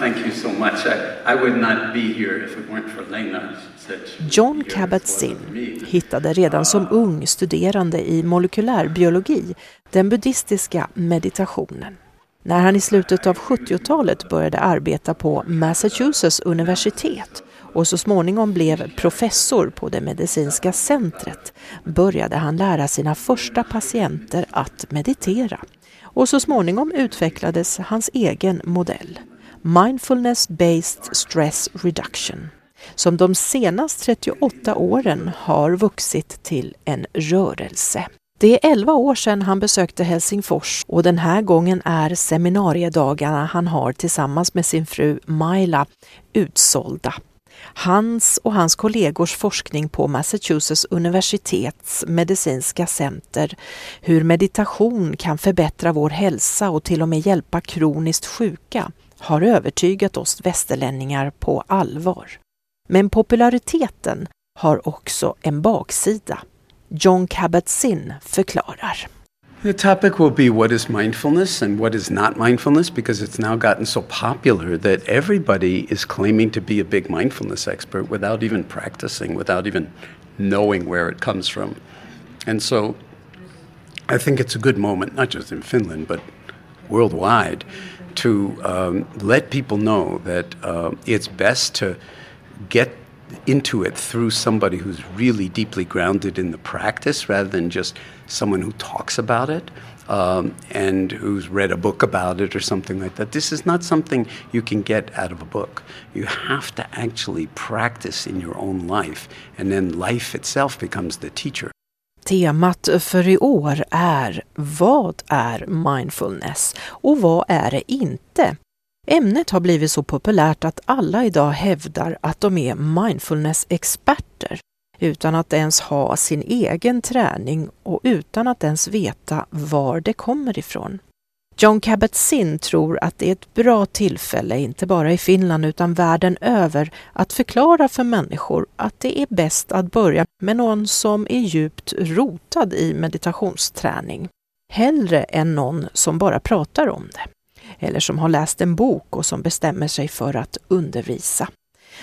thank you so much. I, I would not be here if it weren't for Lena. John Kabat-Zinn hittade redan som ung studerande i molekylärbiologi den buddhistiska meditationen. När han i slutet av 70-talet började arbeta på Massachusetts universitet och så småningom blev professor på det medicinska centret började han lära sina första patienter att meditera. Och så småningom utvecklades hans egen modell, Mindfulness Based Stress Reduction, som de senaste 38 åren har vuxit till en rörelse. Det är 11 år sedan han besökte Helsingfors och den här gången är seminariedagarna han har tillsammans med sin fru Maila utsålda. Hans och hans kollegors forskning på Massachusetts universitets medicinska center, hur meditation kan förbättra vår hälsa och till och med hjälpa kroniskt sjuka, har övertygat oss västerlänningar på allvar. Men populariteten har också en baksida. John Kabat-Zinn förklarar. The topic will be what is mindfulness and what is not mindfulness because it's now gotten so popular that everybody is claiming to be a big mindfulness expert without even practicing, without even knowing where it comes from. And so I think it's a good moment, not just in Finland, but worldwide, to um, let people know that uh, it's best to get into it through somebody who's really deeply grounded in the practice rather than just someone who talks about it um, and who's read a book about it or something like that. This is not something you can get out of a book. You have to actually practice in your own life, and then life itself becomes the teacher. Temat för i år är Vad är mindfulness och vad är det inte? Ämnet har blivit så populärt att alla idag hävdar att de är mindfulness-experter utan att ens ha sin egen träning och utan att ens veta var det kommer ifrån. John Kabat-Zinn tror att det är ett bra tillfälle, inte bara i Finland utan världen över, att förklara för människor att det är bäst att börja med någon som är djupt rotad i meditationsträning, hellre än någon som bara pratar om det eller som har läst en bok och som bestämmer sig för att undervisa.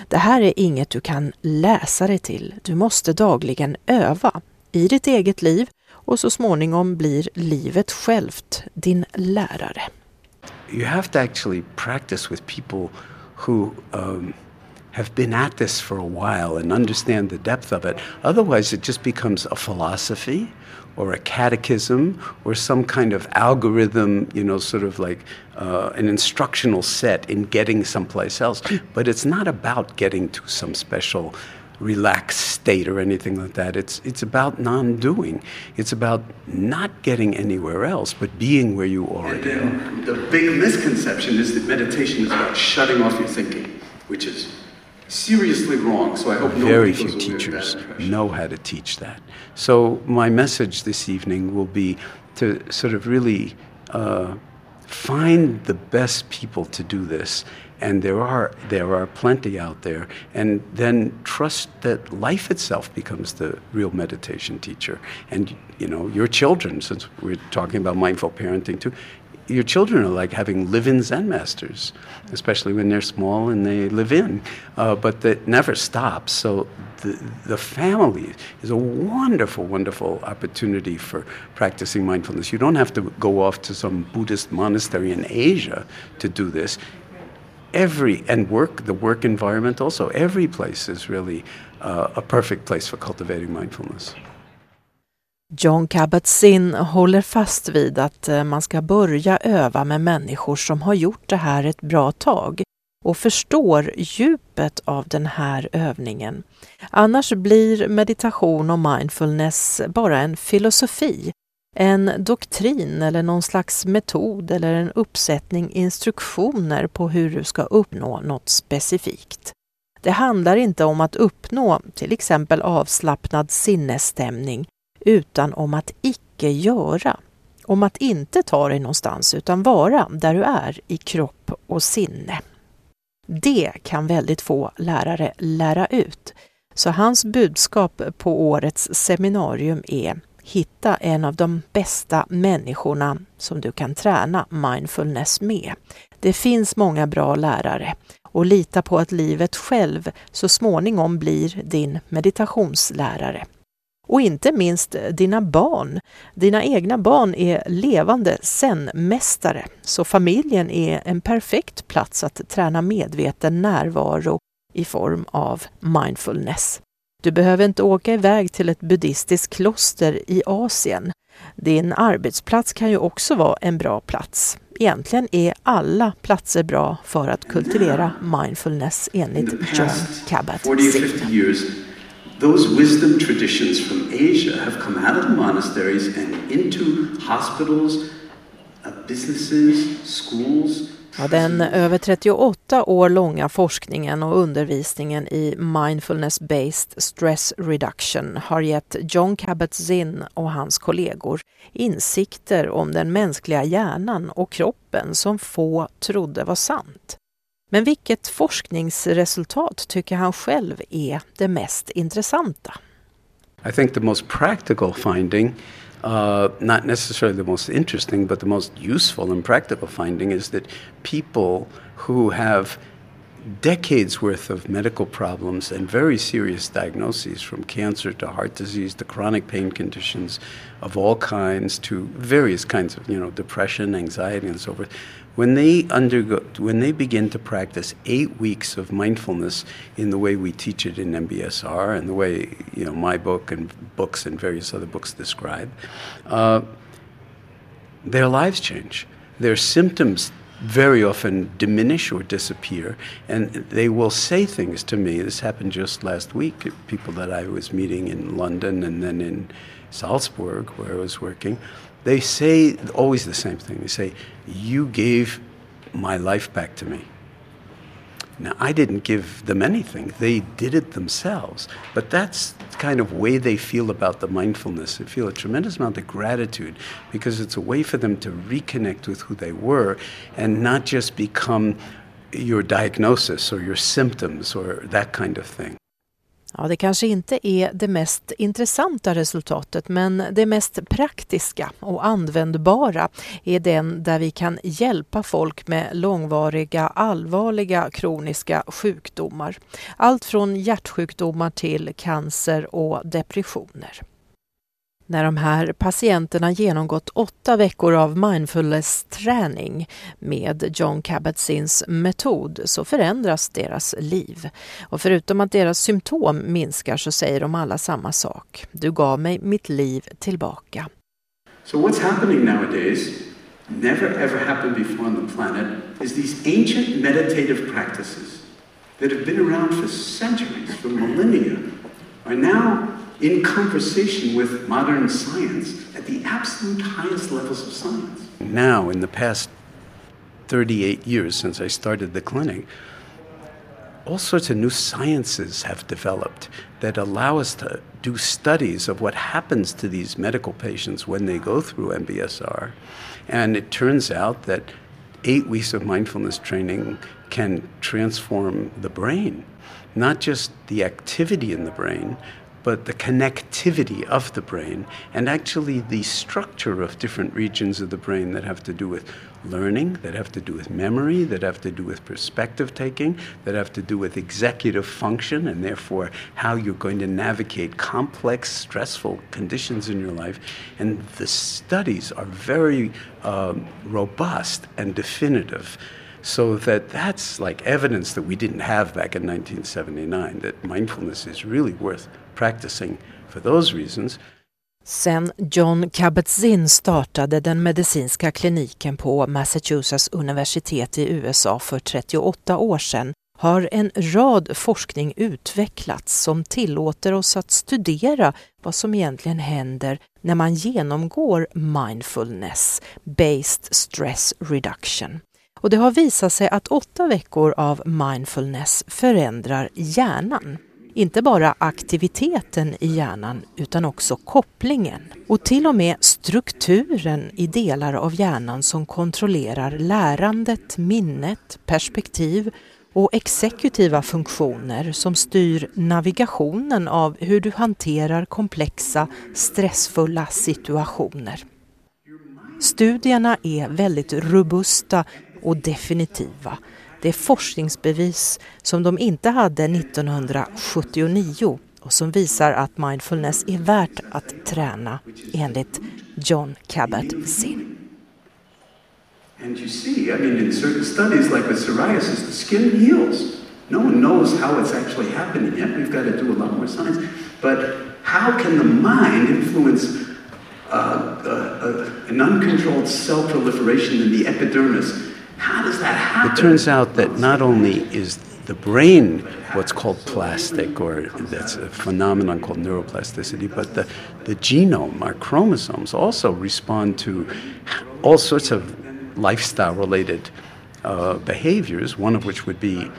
Det här är inget du kan läsa dig till. Du måste dagligen öva i ditt eget liv och så småningom blir livet självt din lärare. You have to actually practice with people who um, have been at this for a while and understand the depth of it. Otherwise it just becomes a philosophy or a catechism or some kind of algorithm, you know, sort of like uh, an instructional set in getting someplace else. But it's not about getting to some special relaxed state or anything like that. It's, it's about non doing. It's about not getting anywhere else, but being where you already are. The big misconception is that meditation is about shutting off your thinking, which is seriously wrong. So I hope very few teachers know how to teach that. So my message this evening will be to sort of really uh, find the best people to do this. And there are there are plenty out there, and then trust that life itself becomes the real meditation teacher. And you know your children, since we're talking about mindful parenting too, your children are like having live-in Zen masters, especially when they're small and they live in. Uh, but that never stops. So the, the family is a wonderful, wonderful opportunity for practicing mindfulness. You don't have to go off to some Buddhist monastery in Asia to do this. Every and work, the work environment also. Every place is really uh, a perfect place for cultivating mindfulness. John Kabat-Zinn håller fast vid att eh, man ska börja öva med människor som har gjort det här ett bra tag och förstår djupet av den här övningen. Annars blir meditation och mindfulness bara en filosofi, en doktrin eller någon slags metod eller en uppsättning instruktioner på hur du ska uppnå något specifikt. Det handlar inte om att uppnå till exempel avslappnad sinnesstämning utan om att icke göra. Om att inte ta dig någonstans utan vara där du är i kropp och sinne. Det kan väldigt få lärare lära ut. Så hans budskap på årets seminarium är hitta en av de bästa människorna som du kan träna mindfulness med. Det finns många bra lärare och lita på att livet själv så småningom blir din meditationslärare. Och inte minst dina barn. Dina egna barn är levande zen-mästare, så familjen är en perfekt plats att träna medveten närvaro i form av mindfulness. Du behöver inte åka iväg till ett buddhistiskt kloster i Asien. Din arbetsplats kan ju också vara en bra plats. Egentligen är alla platser bra för att kultivera mindfulness enligt John Kabat-Zinn. those wisdom traditions from Asia have come out of the monasteries and into hospitals, uh, businesses, schools, Ja, den över 38 år långa forskningen och undervisningen i mindfulness-based stress reduction har gett John Kabat-Zinn och hans kollegor insikter om den mänskliga hjärnan och kroppen som få trodde var sant. Men vilket forskningsresultat tycker han själv är det mest intressanta? I think the most practical finding uh, not necessarily the most interesting, but the most useful and practical finding is that people who have decades worth of medical problems and very serious diagnoses from cancer to heart disease to chronic pain conditions of all kinds to various kinds of you know depression anxiety and so forth when they undergo when they begin to practice eight weeks of mindfulness in the way we teach it in MBSR and the way you know my book and books and various other books describe, uh, their lives change. Their symptoms very often diminish or disappear, and they will say things to me. This happened just last week. People that I was meeting in London and then in Salzburg, where I was working they say always the same thing. They say, You gave my life back to me. Now, I didn't give them anything. They did it themselves. But that's the kind of way they feel about the mindfulness. They feel a tremendous amount of gratitude because it's a way for them to reconnect with who they were and not just become your diagnosis or your symptoms or that kind of thing. Ja, det kanske inte är det mest intressanta resultatet men det mest praktiska och användbara är den där vi kan hjälpa folk med långvariga allvarliga kroniska sjukdomar. Allt från hjärtsjukdomar till cancer och depressioner. När de här patienterna genomgått åtta veckor av mindfulness-träning med John Kabat-Zinns metod så förändras deras liv. Och förutom att deras symptom minskar så säger de alla samma sak. Du gav mig mitt liv tillbaka. So what's happening nowadays, never ever happened before on the planet, is these ancient meditative practices that have been around for centuries, for millennia, are now in conversation with modern science at the absolute highest levels of science. Now, in the past 38 years since I started the clinic, all sorts of new sciences have developed that allow us to do studies of what happens to these medical patients when they go through MBSR. And it turns out that eight weeks of mindfulness training can transform the brain, not just the activity in the brain, but the connectivity of the brain and actually the structure of different regions of the brain that have to do with learning, that have to do with memory, that have to do with perspective taking, that have to do with executive function, and therefore how you're going to navigate complex, stressful conditions in your life. And the studies are very um, robust and definitive. So that that's like evidence that we didn't have back in 1979 that mindfulness is really worth practicing for those reasons. Sen John Kabat-Zinn startade den medicinska kliniken på Massachusetts universitet i USA för 38 år sedan har en rad forskning utvecklats som tillåter oss att studera vad som egentligen händer när man genomgår mindfulness, based stress reduction. Och det har visat sig att åtta veckor av mindfulness förändrar hjärnan. Inte bara aktiviteten i hjärnan utan också kopplingen och till och med strukturen i delar av hjärnan som kontrollerar lärandet, minnet, perspektiv och exekutiva funktioner som styr navigationen av hur du hanterar komplexa, stressfulla situationer. Studierna är väldigt robusta och definitiva. Det är forskningsbevis som de inte hade 1979 och som visar att mindfulness är värt att träna enligt John Kabat-Zinn. And you see, I mean, in certain studies, like with psoriasis, the skin heals. No one knows how it's actually happening yet. We've got to do a lot more science. But how can the mind influence uh, uh, uh, an uncontrolled cell proliferation in the epidermis? How does that happen? It turns out that not only is the brain what's called plastic, or that's a phenomenon called neuroplasticity, but the, the genome, our chromosomes, also respond to all sorts of lifestyle related uh, behaviors, one of which would be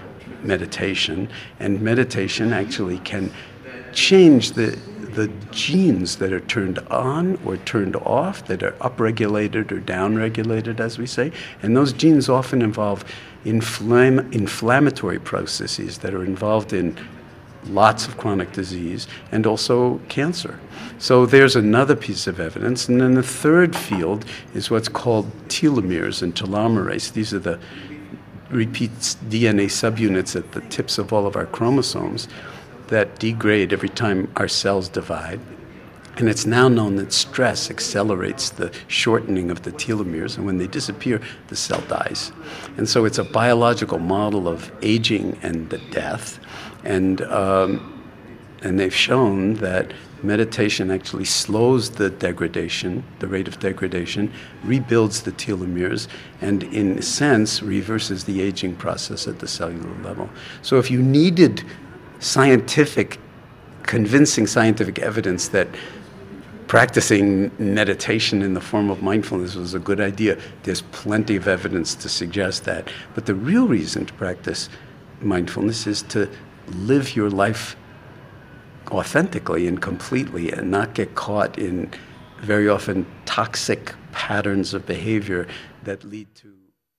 meditation. And meditation actually can change the, the genes that are turned on or turned off, that are upregulated or downregulated, as we say. And those genes often involve inflam- inflammatory processes that are involved in lots of chronic disease, and also cancer. So there's another piece of evidence. And then the third field is what's called telomeres and telomerase. These are the repeat DNA subunits at the tips of all of our chromosomes that degrade every time our cells divide. And it's now known that stress accelerates the shortening of the telomeres, and when they disappear, the cell dies. And so it's a biological model of aging and the death. And, um, and they've shown that meditation actually slows the degradation, the rate of degradation, rebuilds the telomeres, and in a sense reverses the aging process at the cellular level. So if you needed scientific, convincing scientific evidence that practicing meditation in the form of mindfulness was a good idea. There's plenty of evidence to suggest that. But the real reason to practice mindfulness is to live your life authentically and completely and not get caught in very often toxic patterns of behavior that lead to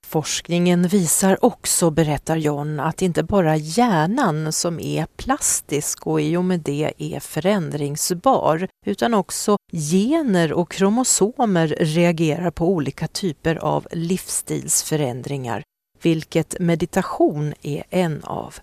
Forskningen visar också, berättar John, att inte bara hjärnan som är plastisk och i och med det är förändringsbar, utan också gener och kromosomer reagerar på olika typer av livsstilsförändringar, vilket meditation är en av.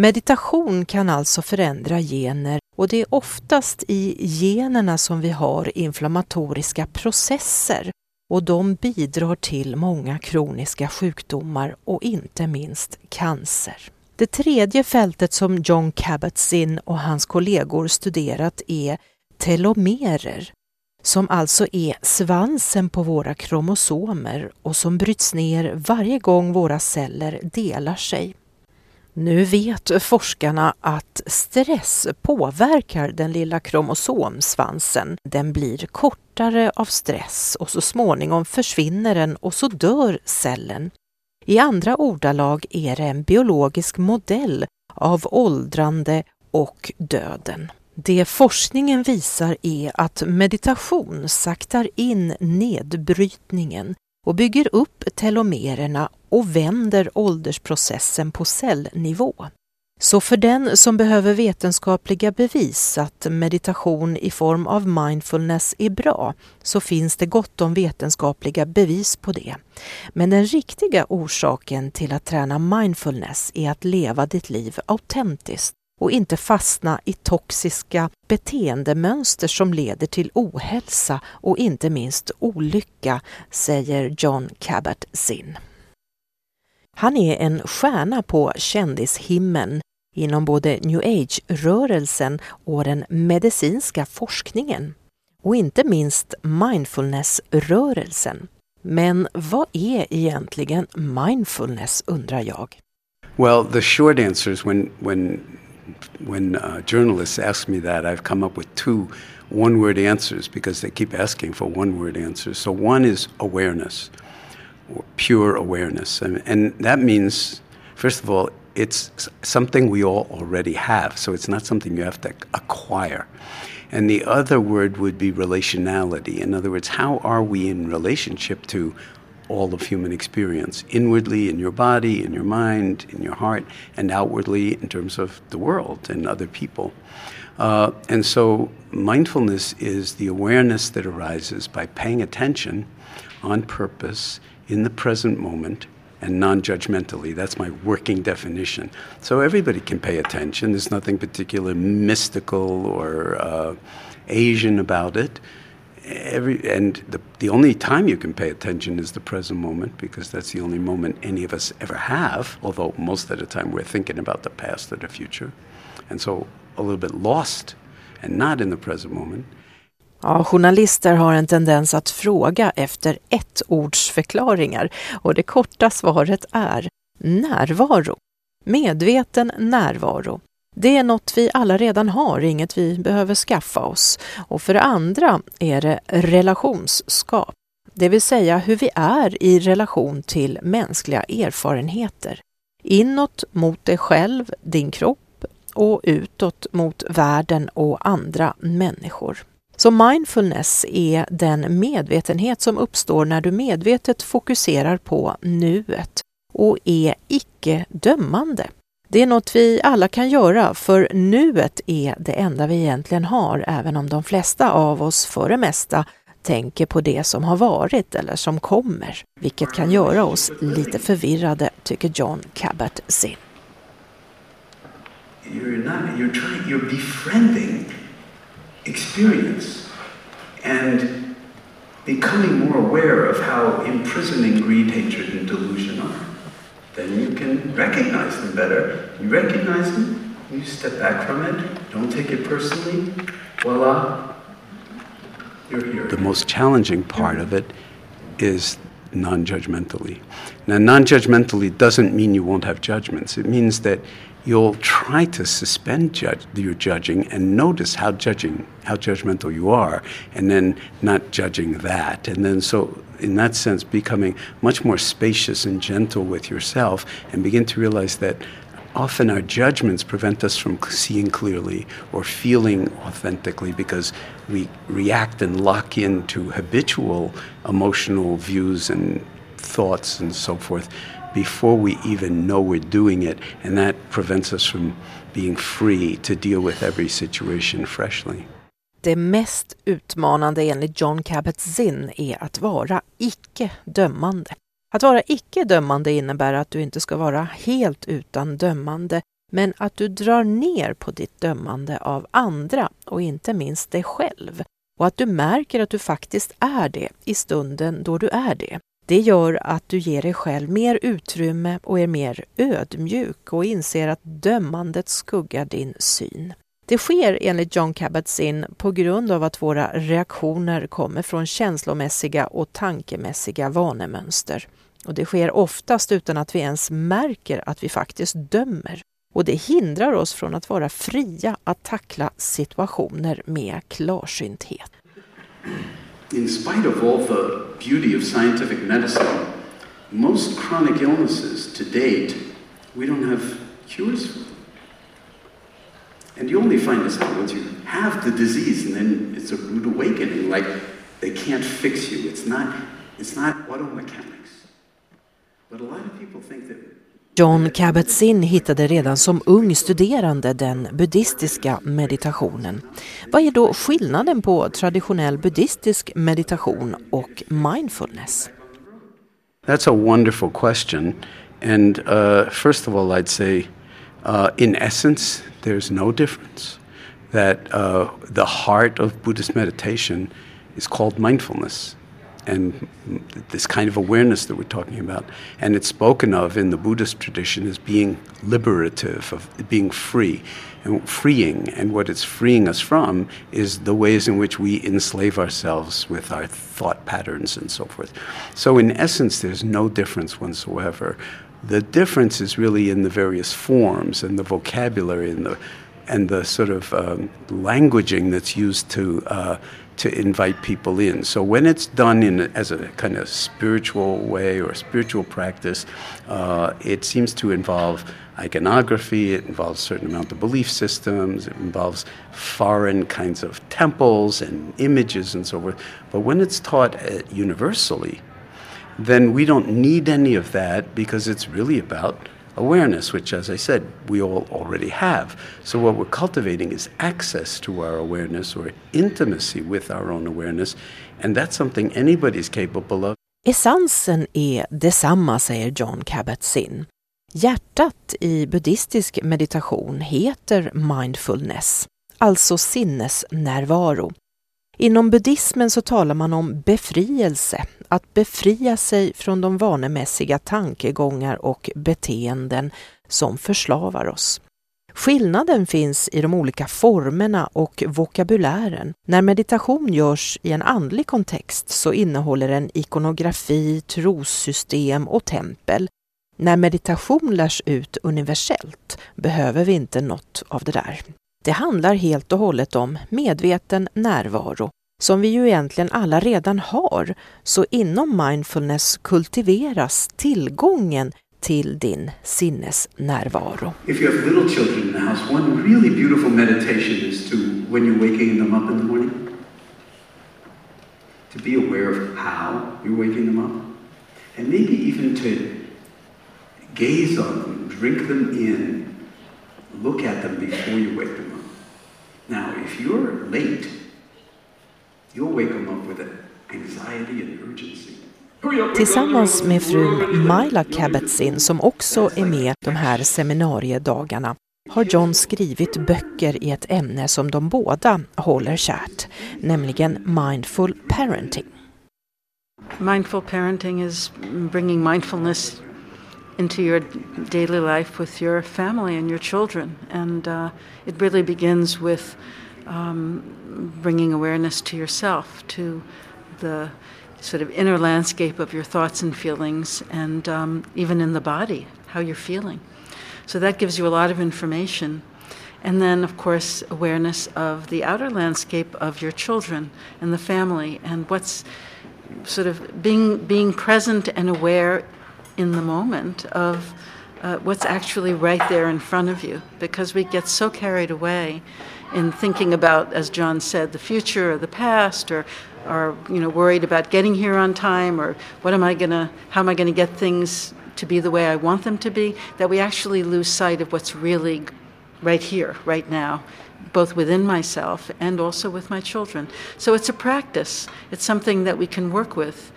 Meditation kan alltså förändra gener och det är oftast i generna som vi har inflammatoriska processer och de bidrar till många kroniska sjukdomar och inte minst cancer. Det tredje fältet som John Kabat-Zinn och hans kollegor studerat är telomerer, som alltså är svansen på våra kromosomer och som bryts ner varje gång våra celler delar sig. Nu vet forskarna att stress påverkar den lilla kromosomsvansen. Den blir kortare av stress och så småningom försvinner den och så dör cellen. I andra ordalag är det en biologisk modell av åldrande och döden. Det forskningen visar är att meditation saktar in nedbrytningen och bygger upp telomererna och vänder åldersprocessen på cellnivå. Så för den som behöver vetenskapliga bevis att meditation i form av mindfulness är bra så finns det gott om vetenskapliga bevis på det. Men den riktiga orsaken till att träna mindfulness är att leva ditt liv autentiskt och inte fastna i toxiska beteendemönster som leder till ohälsa och inte minst olycka, säger John Kabat-Zinn. Han är en stjärna på kändishimmen inom både new age-rörelsen och den medicinska forskningen och inte minst mindfulness-rörelsen. Men vad är egentligen mindfulness undrar jag? Well, the short answer is when, when, when uh, journalists ask me that, I've come up with two one word answers because they keep asking for one word answers. So, one is awareness. pure awareness. And, and that means, first of all, it's something we all already have, so it's not something you have to acquire. And the other word would be relationality. In other words, how are we in relationship to all of human experience inwardly in your body, in your mind, in your heart, and outwardly in terms of the world and other people. Uh, and so, mindfulness is the awareness that arises by paying attention on purpose in the present moment and non judgmentally. That's my working definition. So, everybody can pay attention. There's nothing particular mystical or uh, Asian about it every and the the only time you can pay attention is the present moment because that's the only moment any of us ever have. Although most of the time we're thinking about the past or the future, and so a little bit lost and not in the present moment. Ja, journalister har en tendens att fråga efter ett ords förklaringar och det korta svaret är närvaro. Medveten närvaro. Det är något vi alla redan har, inget vi behöver skaffa oss. Och för det andra är det relationsskap, det vill säga hur vi är i relation till mänskliga erfarenheter. Inåt mot dig själv, din kropp och utåt mot världen och andra människor. Så mindfulness är den medvetenhet som uppstår när du medvetet fokuserar på nuet och är icke dömande. Det är något vi alla kan göra för nuet är det enda vi egentligen har även om de flesta av oss för det mesta tänker på det som har varit eller som kommer, vilket kan göra oss lite förvirrade, tycker John Kabat-Zinn. You're, not, you're, trying, you're befriending experience and becoming more aware of how imprisoning greed, hatred and delusion are. Then you can recognize them better. You recognize them, you step back from it, don't take it personally, voila, you're here. The most challenging part of it is non judgmentally. Now, non judgmentally doesn't mean you won't have judgments, it means that you'll try to suspend judge, your judging and notice how judging how judgmental you are and then not judging that and then so in that sense becoming much more spacious and gentle with yourself and begin to realize that often our judgments prevent us from seeing clearly or feeling authentically because we react and lock into habitual emotional views and thoughts and so forth before we even know we're doing it, and that prevents us from being free to deal with every situation freshly. Det mest utmanande enligt John Kabat-Zinn är att vara icke dömande. Att vara icke dömande innebär att du inte ska vara helt utan dömande, men att du drar ner på ditt dömande av andra och inte minst dig själv och att du märker att du faktiskt är det i stunden då du är det. Det gör att du ger dig själv mer utrymme och är mer ödmjuk och inser att dömandet skuggar din syn. Det sker enligt John Kabat-Zinn på grund av att våra reaktioner kommer från känslomässiga och tankemässiga vanemönster. Och det sker oftast utan att vi ens märker att vi faktiskt dömer. Och det hindrar oss från att vara fria att tackla situationer med klarsynthet. in spite of all the beauty of scientific medicine, most chronic illnesses to date, we don't have cures for them. And you only find this out once you have the disease, and then it's a rude awakening. Like they can't fix you. It's not. It's not auto mechanics. But a lot of people think that John Kabat-Zinn hittade redan som ung studerande den buddhistiska meditationen. Vad är då skillnaden på traditionell buddhistisk meditation och mindfulness? That's a wonderful question. And uh, first of all, I'd say, uh, in essence, there's no difference. That uh, the heart of Buddhist meditation is called mindfulness and this kind of awareness that we're talking about. And it's spoken of in the Buddhist tradition as being liberative, of being free and freeing. And what it's freeing us from is the ways in which we enslave ourselves with our thought patterns and so forth. So, in essence, there's no difference whatsoever. The difference is really in the various forms and the vocabulary and the and the sort of um, languaging that's used to uh, to invite people in. So when it's done in as a kind of spiritual way or spiritual practice, uh, it seems to involve iconography. It involves certain amount of belief systems. It involves foreign kinds of temples and images and so forth. But when it's taught uh, universally, then we don't need any of that because it's really about awareness, which, as I said, we all already have. So, what we're cultivating is access to our awareness or intimacy with our own awareness, and that's something anybody's capable of. Essensen är detsamma, säger John Kabat-Zinn. Hjärtat i buddhistisk meditation heter mindfulness, alltså sinnesnärvaro. Inom buddhismen så talar man om befrielse, att befria sig från de vanemässiga tankegångar och beteenden som förslavar oss. Skillnaden finns i de olika formerna och vokabulären. När meditation görs i en andlig kontext så innehåller den ikonografi, trossystem och tempel. När meditation lärs ut universellt behöver vi inte något av det där. Det handlar helt och hållet om medveten närvaro, som vi ju egentligen alla redan har, så inom mindfulness kultiveras tillgången till din sinnesnärvaro. If you have little children in the house, one really beautiful meditation is to, when you're waking them up in the morning, to be aware of how you're waking them up. And maybe even to gaze on them, drink them in, look at them before you wake them up. Now, if you're late, you'll wake them up with anxiety and urgency. Tillsammans med frun Myla Kabat-Zinn som också är med de här seminariedagarna har John skrivit böcker i ett ämne som de båda håller kärt, nämligen Mindful Parenting. Mindful parenting is bringing mindfulness into your daily life with your family and your children. And uh, it really begins with um, bringing awareness to yourself, to the sort of inner landscape of your thoughts and feelings, and um, even in the body, how you're feeling. So that gives you a lot of information. And then, of course, awareness of the outer landscape of your children and the family, and what's sort of being being present and aware in the moment of uh, what's actually right there in front of you, because we get so carried away in thinking about, as John said, the future or the past, or are you know worried about getting here on time or what am I gonna how am I gonna get things to be the way I want them to be that we actually lose sight of what's really right here right now both within myself and also with my children. So it's a practice. It's something that we can work with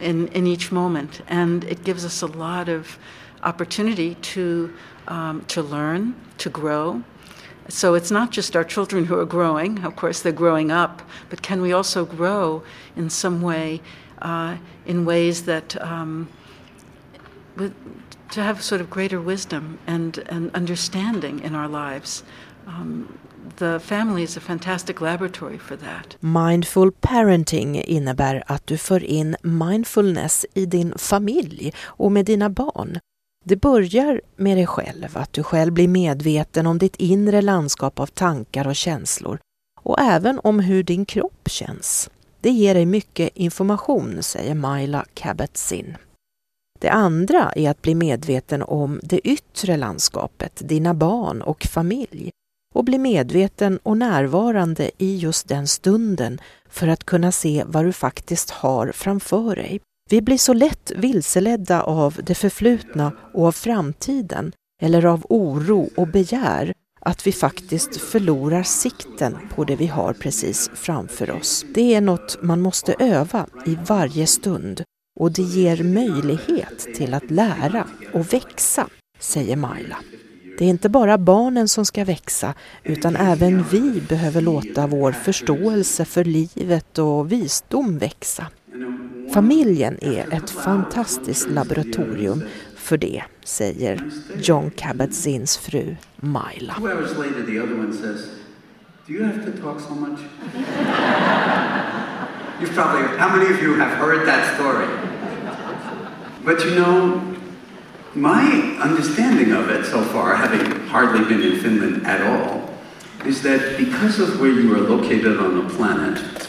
in, in each moment and it gives us a lot of opportunity to um, to learn to grow so it's not just our children who are growing, of course, they're growing up, but can we also grow in some way, uh, in ways that, um, with, to have sort of greater wisdom and, and understanding in our lives? Um, the family is a fantastic laboratory for that. Mindful parenting innebär att du för in mindfulness i din familj och med dina barn. Det börjar med dig själv, att du själv blir medveten om ditt inre landskap av tankar och känslor och även om hur din kropp känns. Det ger dig mycket information, säger Myla Kabat-Zinn. Det andra är att bli medveten om det yttre landskapet, dina barn och familj och bli medveten och närvarande i just den stunden för att kunna se vad du faktiskt har framför dig. Vi blir så lätt vilseledda av det förflutna och av framtiden eller av oro och begär att vi faktiskt förlorar sikten på det vi har precis framför oss. Det är något man måste öva i varje stund och det ger möjlighet till att lära och växa, säger Maila. Det är inte bara barnen som ska växa utan även vi behöver låta vår förståelse för livet och visdom växa. Familjen är ett fantastiskt laboratorium för det, säger John Kabat-Zinns fru Myla. "Where was Lee the other one says, Do you have to talk so much? You've probably, how many of you have heard that story? But you know, my understanding of it so far, having hardly been in Finland at all, is that because of where you are located on the planet,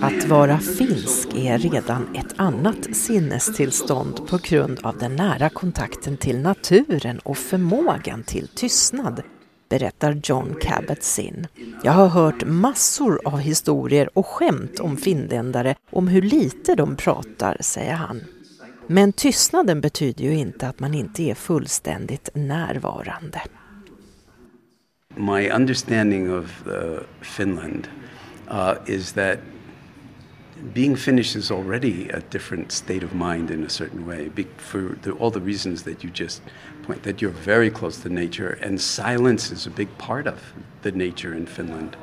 Att vara finsk är redan ett annat sinnestillstånd på grund av den nära kontakten till naturen och förmågan till tystnad. berättar John Kabat-Zinn. Jag har hört massor av historier och skämt om finländare om hur lite de pratar, säger han. Men tystnaden betyder ju inte att man inte är fullständigt närvarande. My understanding of uh, Finland uh, is that being Finnish is already a different state of mind in a certain way for the, all the reasons that you just point that you're very close to nature and silence is a big part of the nature in Finland.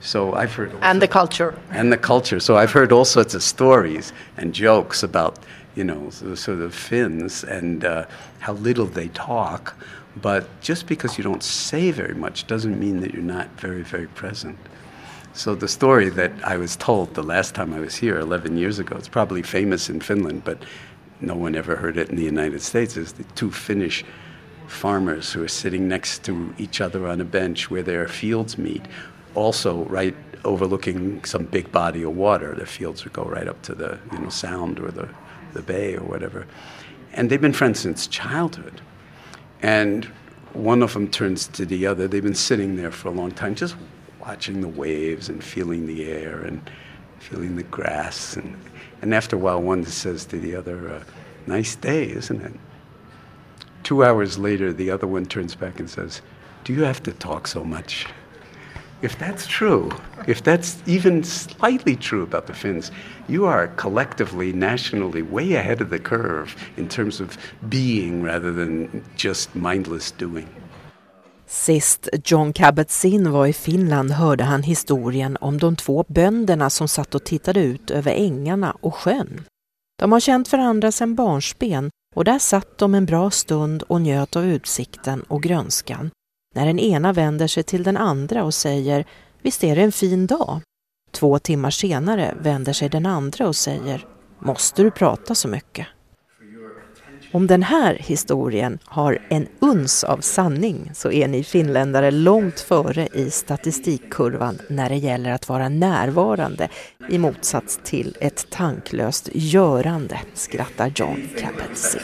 So I've heard and the culture and the culture. So I've heard all sorts of stories and jokes about you know the sort of Finns and uh, how little they talk. But just because you don't say very much doesn't mean that you're not very very present. So the story that I was told the last time I was here 11 years ago, it's probably famous in Finland, but no one ever heard it in the United States, is the two Finnish farmers who are sitting next to each other on a bench where their fields meet, also right overlooking some big body of water. Their fields would go right up to the you know sound or the, the bay or whatever. And they've been friends since childhood. And one of them turns to the other. They've been sitting there for a long time, just watching the waves and feeling the air and feeling the grass. And, and after a while, one says to the other, uh, Nice day, isn't it? Two hours later, the other one turns back and says, Do you have to talk so much? If that's true, if that's even slightly true about the Finns, you are collectively, nationally, way ahead of the curve in terms of being rather than just mindless doing. Sist John Kabat-Zinn var i Finland hörde han historien om de två bönderna som satt och tittade ut över ängarna och sjön. De har känt varandra sedan barnsben och där satt de en bra stund och njöt av utsikten och grönskan. När den ena vänder sig till den andra och säger ”Visst är det en fin dag?” Två timmar senare vänder sig den andra och säger ”Måste du prata så mycket?” Om den här historien har en uns av sanning så är ni finländare långt före i statistikkurvan när det gäller att vara närvarande i motsats till ett tanklöst görande, skrattar John Capelsi.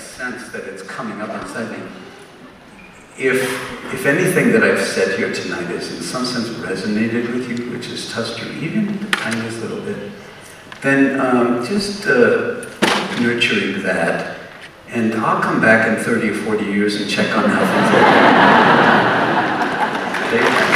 If, if anything that I've said here tonight has in some sense resonated with you, which has touched you even the tiniest little bit, then um, just uh, nurturing that And I'll come back in 30 or 40 years and check on how things are.